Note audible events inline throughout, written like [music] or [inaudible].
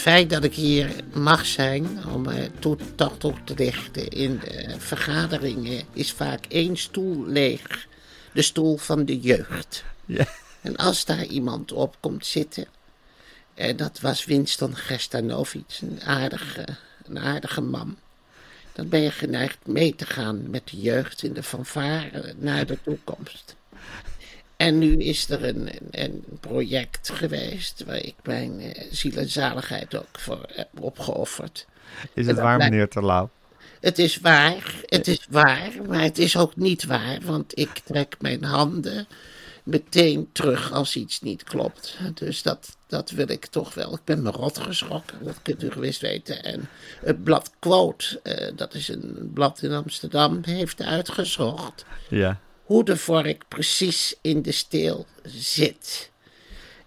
Fijn dat ik hier mag zijn om uh, toedacht op te lichten. In de vergaderingen is vaak één stoel leeg. De stoel van de jeugd. Ja. En als daar iemand op komt zitten, en dat was Winston Gestanovic, een aardige, een aardige man. Dan ben je geneigd mee te gaan met de jeugd in de fanfare naar de toekomst. En nu is er een, een, project geweest waar ik mijn uh, ziel en zaligheid ook voor heb opgeofferd. Is het waar, meneer Terlouw? Het is waar, het is waar, maar het is ook niet waar, want ik trek mijn handen meteen terug als iets niet klopt. Dus dat, dat wil ik toch wel. Ik ben me rot geschrokken, dat kunt u gewist weten. En het blad Quote, uh, dat is een blad in Amsterdam, heeft uitgezocht. Ja hoe de vork precies in de steel zit.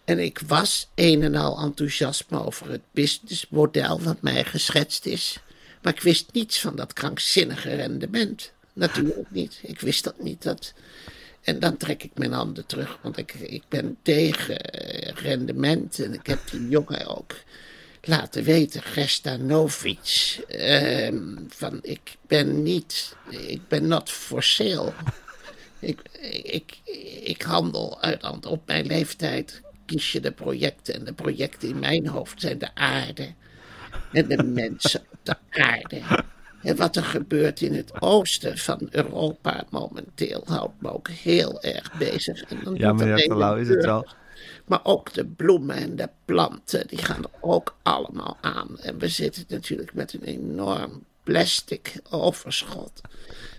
En ik was een en al enthousiasme over het businessmodel wat mij geschetst is. Maar ik wist niets van dat krankzinnige rendement. Natuurlijk niet. Ik wist dat niet. Dat... En dan trek ik mijn handen terug, want ik, ik ben tegen rendement. En ik heb die jongen ook laten weten, Gestanovic, uh, van ik ben niet, ik ben not for sale. Ik, ik, ik handel uit, op mijn leeftijd. Kies je de projecten. En de projecten in mijn hoofd zijn de aarde. En de [laughs] mensen op de aarde. En wat er gebeurt in het oosten van Europa momenteel houdt me ook heel erg bezig. En dan ja, meneer Terlouw, is het wel. Maar ook de bloemen en de planten, die gaan er ook allemaal aan. En we zitten natuurlijk met een enorm plastic overschot.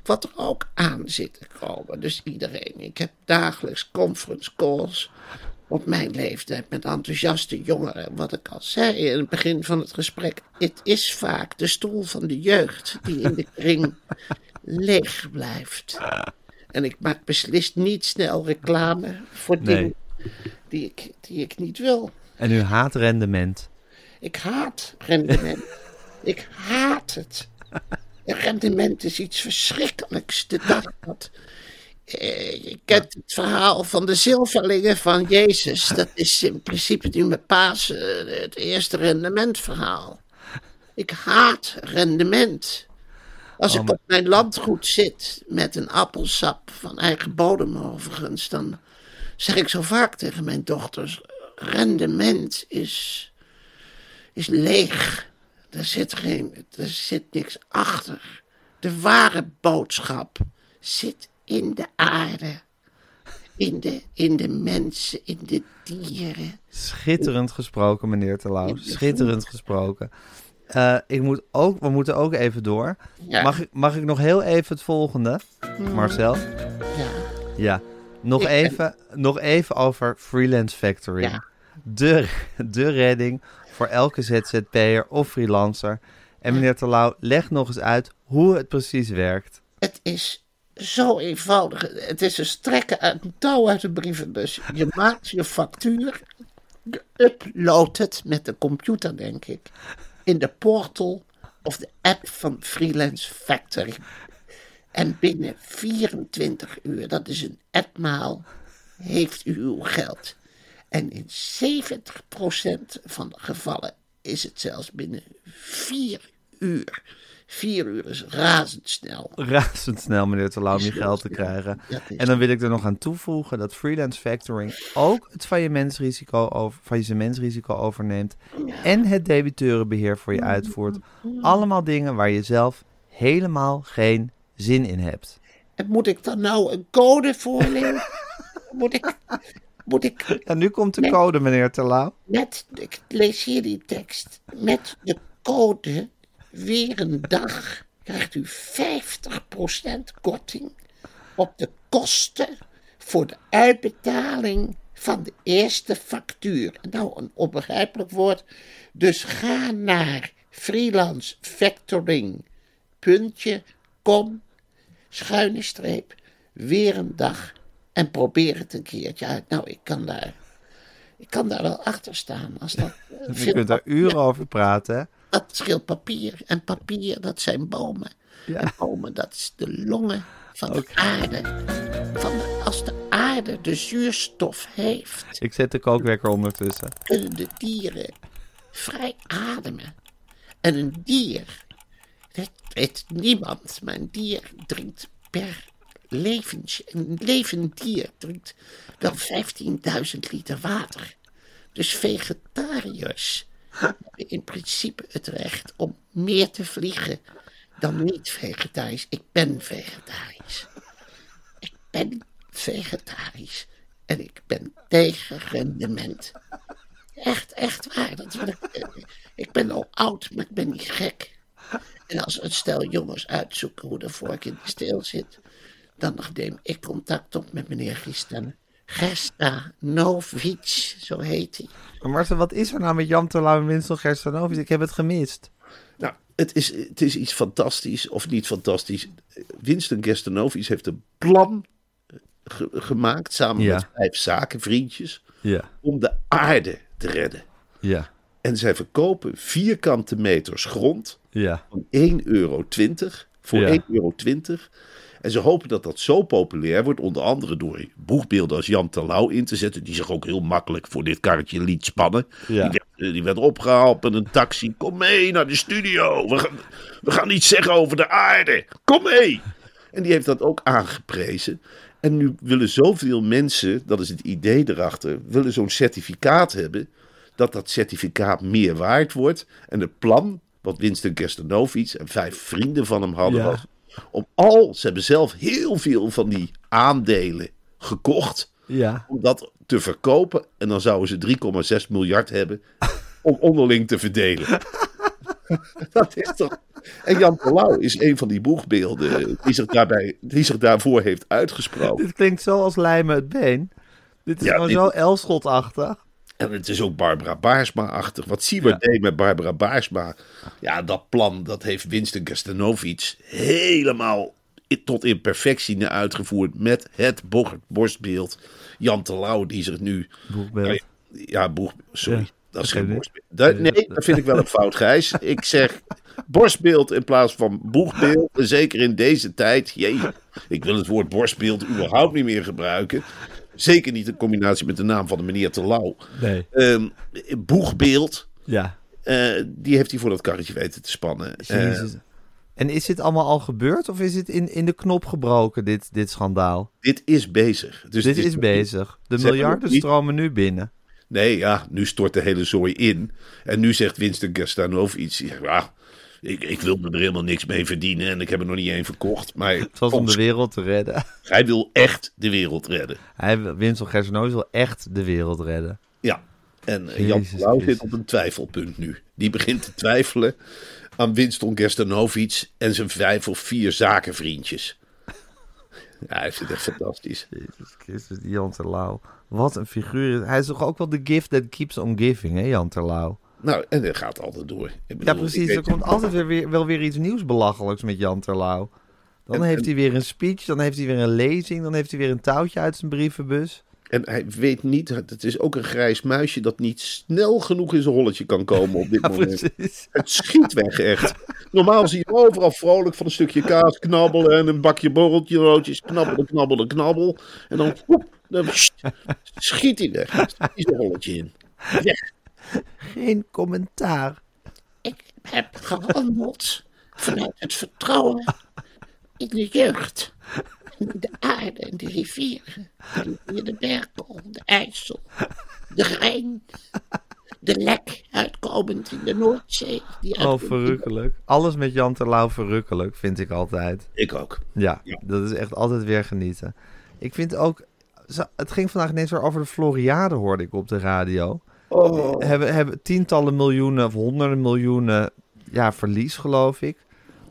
Wat er ook aan zit te komen. Dus iedereen. Ik heb dagelijks conference calls op mijn leeftijd met enthousiaste jongeren. Wat ik al zei in het begin van het gesprek. Het is vaak de stoel van de jeugd die in de kring leeg blijft. En ik maak beslist niet snel reclame voor Nee. dingen die ik, die ik niet wil. En u haat rendement. Ik haat rendement. ik haat het. Rendement is iets verschrikkelijks. De dag dat. eh, je kent het verhaal van de zilverlingen van Jezus. Dat is in principe nu met Pasen eh, het eerste rendementverhaal. Ik haat rendement. Als Oh, ik op mijn landgoed zit met een appelsap van eigen bodem overigens, dan zeg ik zo vaak tegen mijn dochters: rendement is, is leeg. Er zit, geen, er zit niks achter. De ware boodschap zit in de aarde. In de, in de mensen, in de dieren. Schitterend gesproken, meneer Terlouw. Schitterend gesproken. Eh, ik moet ook, we moeten ook even door. Ja. Mag, ik, mag ik nog heel even het volgende, Marcel? Ja. Ja, nog, Ik ben- even, nog even over Freelance Factory. Ja. De, de redding voor elke ZZP'er of freelancer. En meneer Terlouw, leg nog eens uit hoe het precies werkt. Het is zo eenvoudig. Het is een strekken uit een touw uit de brievenbus. Je [laughs] maakt je factuur. Je uploadt het met de computer, denk ik. In de portal of de app van Freelance Factory. En binnen 24 uur, dat is een etmaal, heeft u uw geld. En in 70% van de gevallen is het zelfs binnen 4 uur. 4 uur is razendsnel. Razendsnel, meneer Terlouw, om je geld te krijgen. En dan wil ik er nog aan toevoegen dat freelance factoring ook het faillissementsrisico, over, faillissementsrisico overneemt. En het debiteurenbeheer voor je uitvoert. Allemaal dingen waar je zelf helemaal geen zin in hebt. En moet ik dan nou een code voorlezen? [laughs] moet ik, moet ik Ja, nu komt de code, meneer Terlouw. met, ik lees hier die tekst, met de code weer een dag krijgt u 50% korting op de kosten voor de uitbetaling van de eerste factuur. Nou, een onbegrijpelijk woord. Dus ga naar freelance factoring, puntje, com, schuine streep, weer een dag en probeer het een keertje uit. Nou, ik kan daar, ik kan daar wel achter staan. Als dat, [laughs] eh, Je veel kunt daar uren over praten, hè? dat scheelt papier. En papier, dat zijn bomen. Ja. En bomen, dat is de longen van de aarde. Van de, als de aarde de zuurstof heeft, Ik zet de kookwekker ondertussen. kunnen de dieren vrij ademen. En een dier, dat weet niemand, maar een dier drinkt per levens... Een levend dier drinkt wel 15.000 liter water. Dus vegetariërs hebben in principe het recht om meer te vliegen dan niet vegetarisch. Ik ben vegetarisch. Ik ben vegetarisch. En ik ben tegen rendement. Echt, echt waar. Dat ik, eh, ik ben al oud, maar ik ben niet gek. En als een stel jongens uitzoeken hoe de vork in de steel zit, dan neem ik contact op met meneer. Gestanovic, zo heet hij. Maar Marcel, wat is er nou met Jan Terlouw en Winston Gerstanovic? Ik heb het gemist. Nou, het is, het is iets fantastisch of niet fantastisch. Winston Gerstanovic heeft een plan ge- gemaakt samen Ja. met vijf zakenvriendjes Ja, om de aarde te redden. ja, En zij verkopen vierkante meters grond ja. van 1,20 euro voor Ja. 1,20 euro. En ze hopen dat dat zo populair wordt, onder andere door boegbeelden als Jan Terlouw in te zetten, die zich ook heel makkelijk voor dit karretje liet spannen. Ja. Die, werd, eh, die werd opgehaald met een taxi. Kom mee naar de studio. We gaan, we gaan iets zeggen over de aarde. Kom mee. En die heeft dat ook aangeprezen. En nu willen zoveel mensen, dat is het idee erachter, willen zo'n certificaat hebben. Dat dat certificaat meer waard wordt. En het plan, wat Winston Kerstanovic en vijf vrienden van hem hadden, Ja. was om al, ze hebben zelf heel veel van die aandelen gekocht Ja, om dat te verkopen. En dan zouden ze 3,6 miljard hebben om onderling te verdelen. [laughs] dat is toch... En Jan Terlouw is een van die boegbeelden die zich, daarbij, die zich daarvoor heeft uitgesproken. dit klinkt zo als lijmen het been. Dit is Ja, gewoon dit- zo Elschot-achtig. En het is ook Barbara Baarsma-achtig. Wat Siebert deed met Barbara Baarsma. Ja, dat plan, dat heeft Winston Gerstanovic helemaal tot in perfectie uitgevoerd. Met het bo- borstbeeld. Jan Terlouw, die zich nu... Boegbeeld. Ja, boeg, sorry. Ja, dat is geen borstbeeld. Dat- nee, dat vind ik wel een fout, Gijs. [laughs] Ik zeg borstbeeld in plaats van boegbeeld. Zeker in deze tijd. Jee, ik wil het woord borstbeeld überhaupt niet meer gebruiken. Zeker niet in combinatie met de naam van de meneer Terlouw. Nee. Ehm, boegbeeld, Ja, eh, die heeft hij voor dat karretje weten te spannen. Eh. En is dit allemaal al gebeurd of is het in, in de knop gebroken, dit, dit schandaal? dit is bezig. Dus dit is bezig. De miljarden niet- stromen nu binnen. Nee, ja, nu stort de hele zooi in. En nu zegt Winston Gerstanovic, ja, ik, ik wil me er helemaal niks mee verdienen en ik heb er nog niet één verkocht. Maar Het was om de wereld te redden. hij wil echt de wereld redden. Hij, Gerstenovic wil echt de wereld redden. Ja, en eh, Jan Jezus Terlouw zit Christus. op een twijfelpunt nu. Die begint te twijfelen aan Winston Gerstanovic en zijn vijf of vier zakenvriendjes. Ja, hij vindt het echt fantastisch. Jezus Christus, die Jan Terlouw. Wat een figuur. Hij is toch ook wel de gift that keeps on giving, hè, Jan Terlouw? Nou, en dat gaat altijd door. Ik Ja, precies. ik Er komt altijd weer, weer, wel weer iets nieuws belachelijks met Jan Terlouw. Dan En- heeft en- hij weer een speech, dan heeft hij weer een lezing, dan heeft hij weer een touwtje uit zijn brievenbus. En hij weet niet, het is ook een grijs muisje dat niet snel genoeg in zijn holletje kan komen op dit [laughs] Ja, moment. precies. Het schiet weg, echt. Normaal zie je hem overal vrolijk van een stukje kaas knabbelen en een bakje borreltje roodjes. Knabbelen, knabbelen, knabbel. En dan, woep, dan schiet hij weg. Hij zijn holletje in. Weg. Geen commentaar. Ik heb gehandeld vanuit het vertrouwen in de jeugd. In de aarde en de rivieren. De Berkel, de IJssel, de Rijn. De lek uitkomend in de Noordzee. Die Oh, verrukkelijk. Alles met Jan Terlouw verrukkelijk, vind ik altijd. Ik ook. Ja, Ja. dat is echt altijd weer genieten. Ik vind ook... Het ging vandaag ineens weer over de Floriade, hoorde ik op de radio. Oh. Hebben, hebben tientallen miljoenen of honderden miljoenen ja, verlies, geloof ik.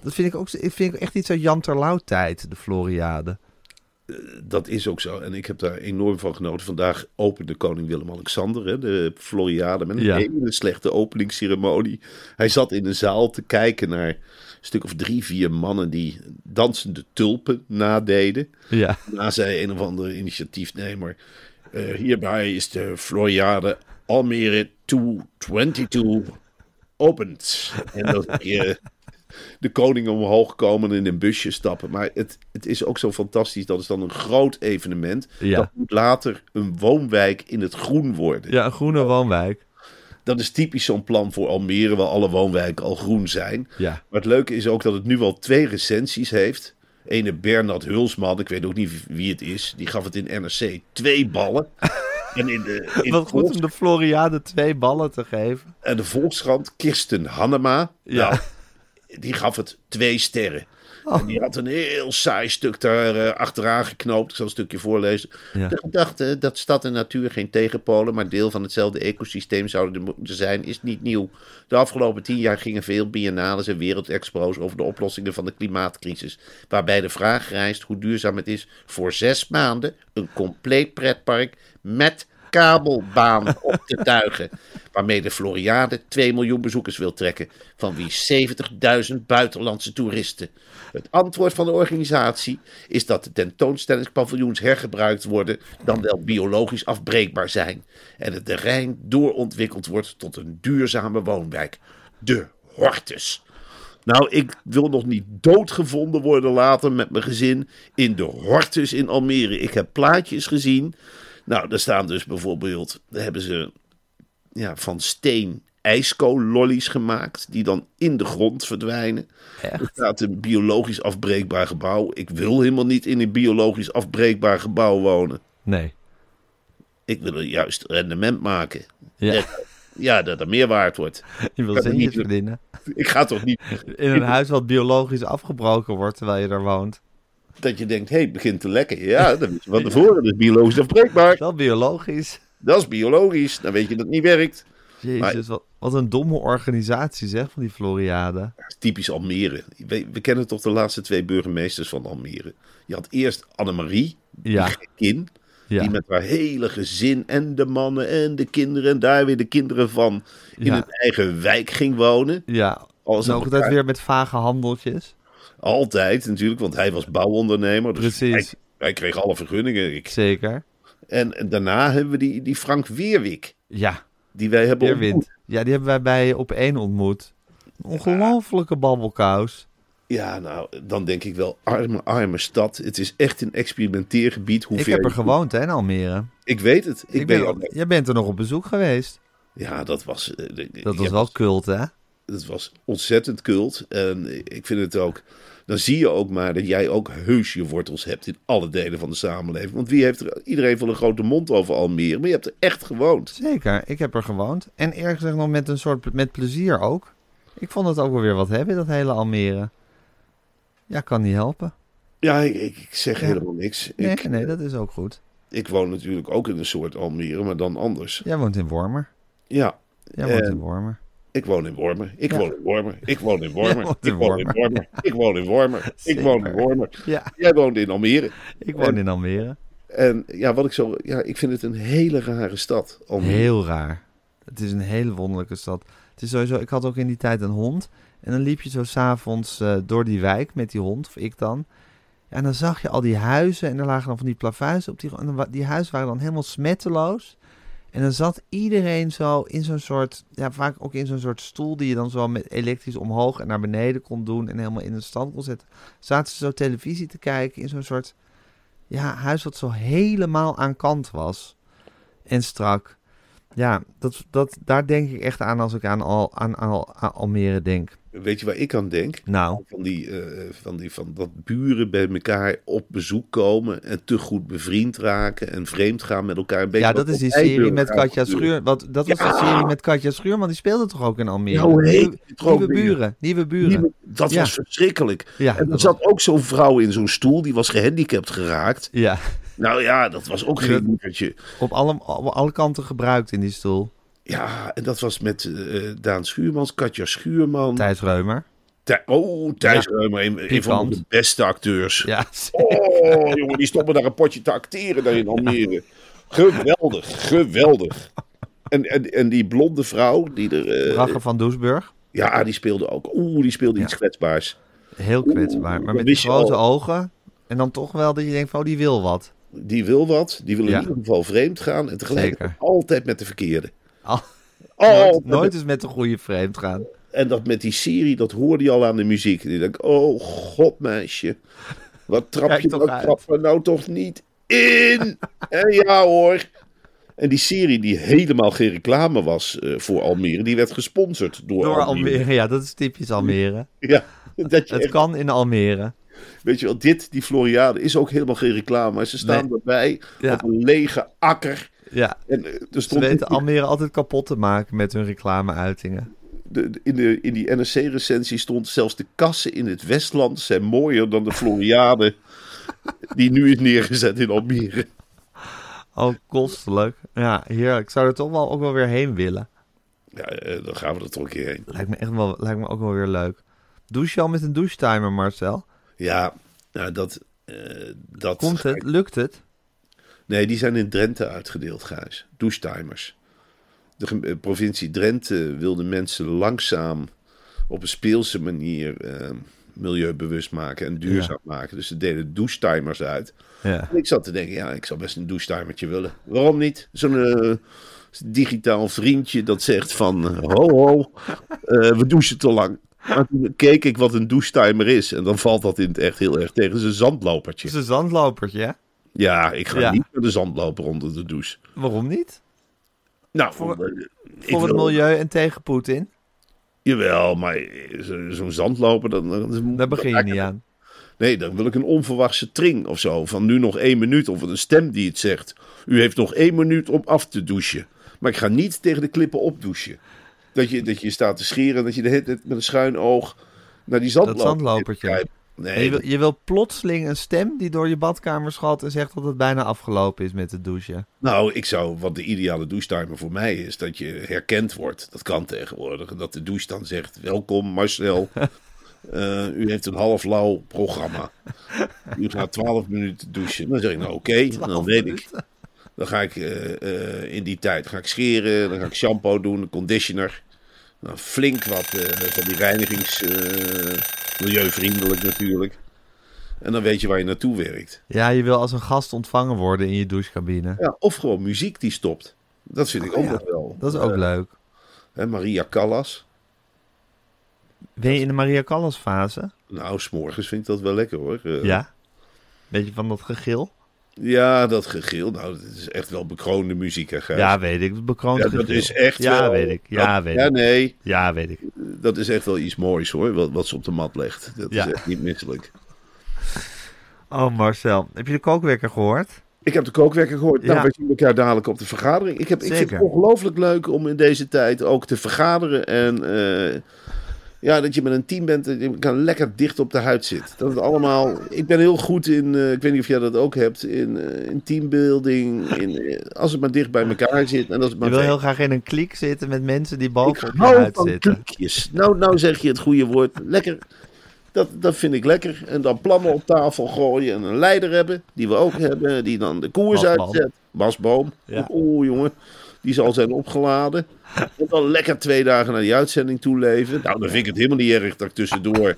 Dat vind ik ook ik vind ik echt iets uit Jan Terlouw tijd, de Floriade. Dat is ook zo. En ik heb daar enorm van genoten. Vandaag opende koning Willem-Alexander hè, de Floriade met een Ja. hele slechte openingsceremonie. Hij zat in een zaal te kijken naar een stuk of drie, vier mannen die dansende tulpen nadeden. Ja, Daarna zei een of andere initiatiefnemer... eh, hierbij is de Floriade Almere 222 opend. En dan [laughs] je de koning omhoog komen en in een busje stappen. Maar het, het is ook zo fantastisch. Dat is dan een groot evenement. Ja. Dat moet later een woonwijk in het groen worden. ja een groene woonwijk. Dat is typisch zo'n plan voor Almere, waar alle woonwijken al groen zijn. Ja. Maar het leuke is ook dat het nu al twee recensies heeft. Ene Bernard Hulsman, ik weet ook niet wie het is, die gaf het in NRC twee ballen. [laughs] En in de, in Wat goed om de Floriade twee ballen te geven. en de Volkskrant, Kirsten Hannema, Ja. nou, die gaf het twee sterren. Oh. En die had een heel saai stuk daar eh, achteraan geknoopt. Ik zal een stukje voorlezen. Ja. De gedachte dat stad en natuur geen tegenpolen, maar deel van hetzelfde ecosysteem zouden moeten zijn, is niet nieuw. De afgelopen tien jaar gingen veel biennales en wereldexpo's over de oplossingen van de klimaatcrisis. Waarbij de vraag rijst hoe duurzaam het is voor zes maanden een compleet pretpark met kabelbaan op te [laughs] tuigen. Waarmee de Floriade 2 miljoen bezoekers wil trekken, van wie 70.000 buitenlandse toeristen. Het antwoord van de organisatie is dat de tentoonstellingspaviljoens hergebruikt worden, dan wel biologisch afbreekbaar zijn. En het terrein doorontwikkeld wordt tot een duurzame woonwijk. De Hortus. Nou, ik wil nog niet doodgevonden worden later met mijn gezin in de Hortus in Almere. Ik heb plaatjes gezien. Nou, daar staan dus bijvoorbeeld, daar hebben ze ja, van steen ijskoolollies gemaakt, die dan in de grond verdwijnen. Er staat een biologisch afbreekbaar gebouw. Ik wil helemaal niet in een biologisch afbreekbaar gebouw wonen. Nee. Ik wil er juist rendement maken. Ja. Dat er meer waard wordt. [laughs] Je wil er centjes niet- verdienen. Ik ga toch niet [laughs] In een huis wat biologisch afgebroken wordt terwijl je er woont. Dat je denkt, hé, het begint te lekken. Ja, dat van tevoren. Dat is biologisch afbreekbaar. Wel biologisch. Dat is biologisch. Dan weet je dat het niet werkt. Jezus, Maar- wat, wat een domme organisatie zeg van die Floriade. Dat is typisch Almere. We, we kennen toch de laatste twee burgemeesters van Almere. Je had eerst Annemarie, Ja. die. Ja. Die met haar hele gezin en de mannen en de kinderen en daar weer de kinderen van in Ja. een eigen wijk ging wonen. Ja, Alles en ook altijd weer met vage handeltjes. Altijd natuurlijk, want hij was bouwondernemer. Dus Precies. Hij, hij kreeg alle vergunningen. Ik. Zeker. En, en daarna hebben we die, die Frank Weerwik, Ja, die wij hebben ontmoet. Ja, die hebben wij bij op één ontmoet. Ongelofelijke babbelkous. Ja, nou, dan denk ik wel, arme, arme stad. Het is echt een experimenteergebied. Hoe Ik ver heb er gewoond hè, in Almere. Ik weet het. Ik, Ik ben ben, al- jij bent er nog op bezoek geweest. Ja, dat was... eh, Dat was wel cult, hè? Het was ontzettend cult. En ik vind het ook... Dan zie je ook maar dat jij ook heus je wortels hebt in alle delen van de samenleving. Want wie heeft er... Iedereen van een grote mond over Almere. Maar je hebt er echt gewoond. Zeker, ik heb er gewoond. En eerlijk gezegd nog met een soort met plezier ook. Ik vond het ook wel weer wat hebben, dat hele Almere. Ja, kan niet helpen. Ja, ik, ik zeg Ja. helemaal niks. Nee, ik, nee, dat is ook goed. ik woon natuurlijk ook in een soort Almere, maar dan anders. Jij woont in Wormer. Ja, Jij woont En- in Wormer. Ik woon in Wormer. Ik woon in Wormer. Ik woon in Wormer. Ik woon in Wormer. Ik woon in Wormer. Ik woon in. Wormer. Ja, Jij woont in Almere. ik woon in Almere. En ja, wat ik zo... Ja, ik vind het een hele rare stad, Almere. Heel raar. Het is een hele wonderlijke stad. Het is sowieso, ik had ook in die tijd een hond. En dan liep je zo s'avonds eh door die wijk met die hond, of ik dan. Ja, en dan zag je al die huizen en er lagen dan van die plavuizen op die. En die huizen waren dan helemaal smetteloos. En dan zat iedereen zo in zo'n soort, ja, vaak ook in zo'n soort stoel die je dan zo met elektrisch omhoog en naar beneden kon doen en helemaal in een stand kon zetten. Zaten ze zo televisie te kijken in zo'n soort, ja, huis wat zo helemaal aan kant was. En strak. Ja, dat, dat, daar denk ik echt aan als ik aan, al, aan, aan, aan Almere denk. Weet je waar ik aan denk? Nou, Van, die, eh, van, die, van dat buren bij elkaar op bezoek komen en te goed bevriend raken en vreemd gaan met elkaar. Een beetje ja, dat is die serie met Katja. Schuur. Wat, dat was Ja. de serie met Katja Schuurman, die speelde toch ook in Almere? Heet nieuwe, buren, nieuwe buren. Nieuwe- Dat Ja. was verschrikkelijk. Ja, en er zat ook zo'n vrouw in zo'n stoel, die was gehandicapt geraakt. Ja, Nou ja, dat was ook geen lievertje. op alle, op alle kanten gebruikt in die stoel. Ja, en dat was met eh, Daan Schuurmans, Katja Schuurman. Thijs Reumer. Thij- oh, Thijs Ja. Reumer, een, een van de beste acteurs. Ja, Oh, [laughs] jongen, die stoppen daar een potje te acteren daar in Almere. Geweldig, geweldig. En, en, en die blonde vrouw, die er... Ragger van Doesburg. ja, die speelde ook. Oeh, die speelde iets kwetsbaars. Heel kwetsbaar. Oeh, Maar met die grote al. ogen. En dan toch wel dat je denkt van, oh, die wil wat. Die wil wat, die wil Ja. in ieder geval vreemd gaan. En tegelijkertijd Zeker. altijd met de verkeerde. Altijd nooit, met- nooit eens met de goede vreemd gaan. En dat met die serie, dat hoorde je al aan de muziek. En die denk oh god meisje. Wat trap je nou, trap er nou toch niet in? [laughs] en ja hoor. En die serie die helemaal geen reclame was eh, voor Almere, die werd gesponsord door, Door Almere. Almere. Ja, dat is typisch Almere. [laughs] Ja, [laughs] dat je Het echt- kan in Almere. weet je wel, dit, die Floriade, is ook helemaal geen reclame. Maar ze staan Nee. erbij Ja. op een lege akker. Ja, En eh, er ze stond weten Almere altijd kapot te maken met hun reclameuitingen. de, de- in, de, in die NRC-recensie stond zelfs de kassen in het Westland zijn mooier dan de Floriade [laughs] die nu is neergezet in Almere. Oh, kostelijk. Ja, heerlijk. Ik zou er toch wel ook wel weer heen willen. Ja, eh, dan gaan we er toch een keer heen. Lijkt me echt wel, lijkt me ook wel weer leuk. Douche je al met een douchetimer, Marcel? Ja, nou, dat, eh, dat... Komt het? Lukt het? Nee, die zijn in Drenthe uitgedeeld, Gijs. Douchetimers. De eh, provincie Drenthe wilde mensen langzaam op een speelse manier eh, milieubewust maken en duurzaam maken. Dus ze deden douchetimers uit. Ja. En ik zat te denken, ja, ik zou best een douchetimertje willen. Waarom niet? Zo'n eh, digitaal vriendje dat zegt van, eh, ho ho, we douchen te lang. Maar toen keek ik wat een douchetimer is. En dan valt dat in het echt heel erg tegen zijn zandlopertje. Het is een zandlopertje, hè? Ja, ik ga Ja. niet met de zandloper onder de douche. Waarom niet? Nou, Voor- Voor het wil- milieu en tegen Poetin? Jawel, maar zo- zo'n zandloper, dan, dan, Daar begin je niet aan. Nee, dan wil ik een onverwachte tring of zo. Van nu nog één minuut. Of een stem die het zegt. U heeft nog één minuut om af te douchen. Maar ik ga niet tegen de klippen opdouchen. Dat je, dat je staat te scheren en dat je de hele tijd met een schuin oog naar die zandloper Dat zandlopertje. kijkt. Nee, je, wil, je wil plotseling een stem die door je badkamer schat en zegt dat het bijna afgelopen is met het douchen. Nou, ik zou, wat de ideale douchetimer voor mij is, dat je herkend wordt. Dat kan tegenwoordig. Dat de douche dan zegt, welkom Marcel. [laughs] Eh, u heeft een half lauw programma. U gaat 12 minuten douchen. Dan zeg ik, nou oké, dan weet ik. Dan ga ik eh, eh, in die tijd ga ik scheren, dan ga ik shampoo doen, conditioner. Nou, flink wat eh, van die reinigings... eh, milieuvriendelijk natuurlijk. En dan weet je waar je naartoe werkt. Ja, je wil als een gast ontvangen worden in je douchecabine. Ja, of gewoon muziek die stopt. Dat vind ik ook ja. nog wel. Dat is ook Eh, leuk. hè, Maria Callas. Ben je in de Maria Callas fase? Nou, s'morgens vind ik dat wel lekker hoor. Eh, Ja. Beetje van dat gegil? Ja, dat gegil. Nou, dat is echt wel bekroonde muziek, hè, Gijs? Ja, weet ik. Bekroond Ja, dat is echt Ja, wel... weet ik. Ja, dat- weet Ja, ik. nee. Ja, weet ik. Dat is echt wel iets moois hoor, wat, wat ze op de mat legt. Dat Ja. is echt niet misselijk. Oh, Marcel. Heb je de kookwekker gehoord? Ik heb de kookwerker gehoord. Nou, Ja. wij zien elkaar dadelijk op de vergadering. Ik, heb, ik vind het ongelooflijk leuk om in deze tijd ook te vergaderen. En eh, ja, dat je met een team bent dat je kan lekker dicht op de huid zit. Dat het allemaal... Ik ben heel goed in, eh, ik weet niet of jij dat ook hebt, in, eh, in teambuilding. In, eh, als het maar dicht bij elkaar zit. En als het maar Je wil heel graag in een kliek zitten met mensen die boven op je hou huid zitten. Nou, nou zeg je het goede woord. Lekker. Dat, dat vind ik lekker. En dan plannen op tafel gooien en een leider hebben, die we ook hebben, die dan de koers Basboom. uitzet. Basboom. Ja. Oeh, jongen. Die zal zijn opgeladen. En dan lekker twee dagen naar die uitzending toe leven. Nou, dan vind ik het helemaal niet erg dat ik tussendoor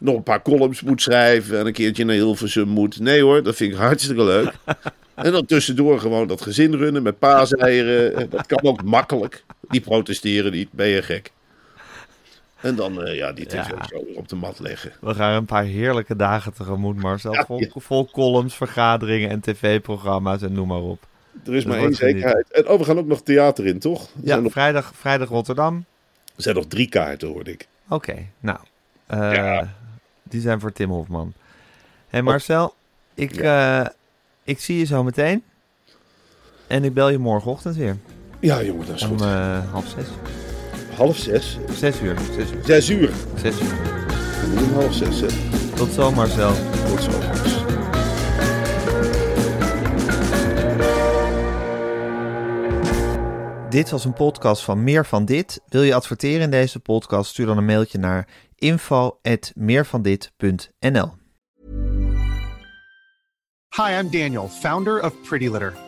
nog een paar columns moet schrijven. En een keertje naar Hilversum moet. Nee hoor, dat vind ik hartstikke leuk. En dan tussendoor gewoon dat gezin runnen met paaseieren. Dat kan ook makkelijk. Die protesteren niet, ben je gek. En dan eh, ja, die tv Ja. zo op de mat leggen. We gaan een paar heerlijke dagen tegemoet, Marcel. Ja, vol, ja. vol columns, vergaderingen en tv-programma's en noem maar op. Er is Dat maar één zekerheid. En oh, we gaan ook nog theater in, toch? Er, Ja, nog, vrijdag, vrijdag Rotterdam. er zijn nog drie kaarten, hoorde ik. Oké, nou. eh, Ja. Die zijn voor Tim Hofman. Hé Marcel, ik, eh, ik zie je zo meteen. En ik bel je morgenochtend weer. Ja, jongen, dat is Om goed. eh, half zes. Half zes. Zes uur. Zes uur. Zes uur. Zes uur. Om half zes, hè. Tot zo Marcel. Tot zo. Dit was een podcast van Meer van Dit. Wil je adverteren in deze podcast? Stuur dan een mailtje naar info.meervandit.nl Hi, I'm Daniel, founder of Pretty Litter.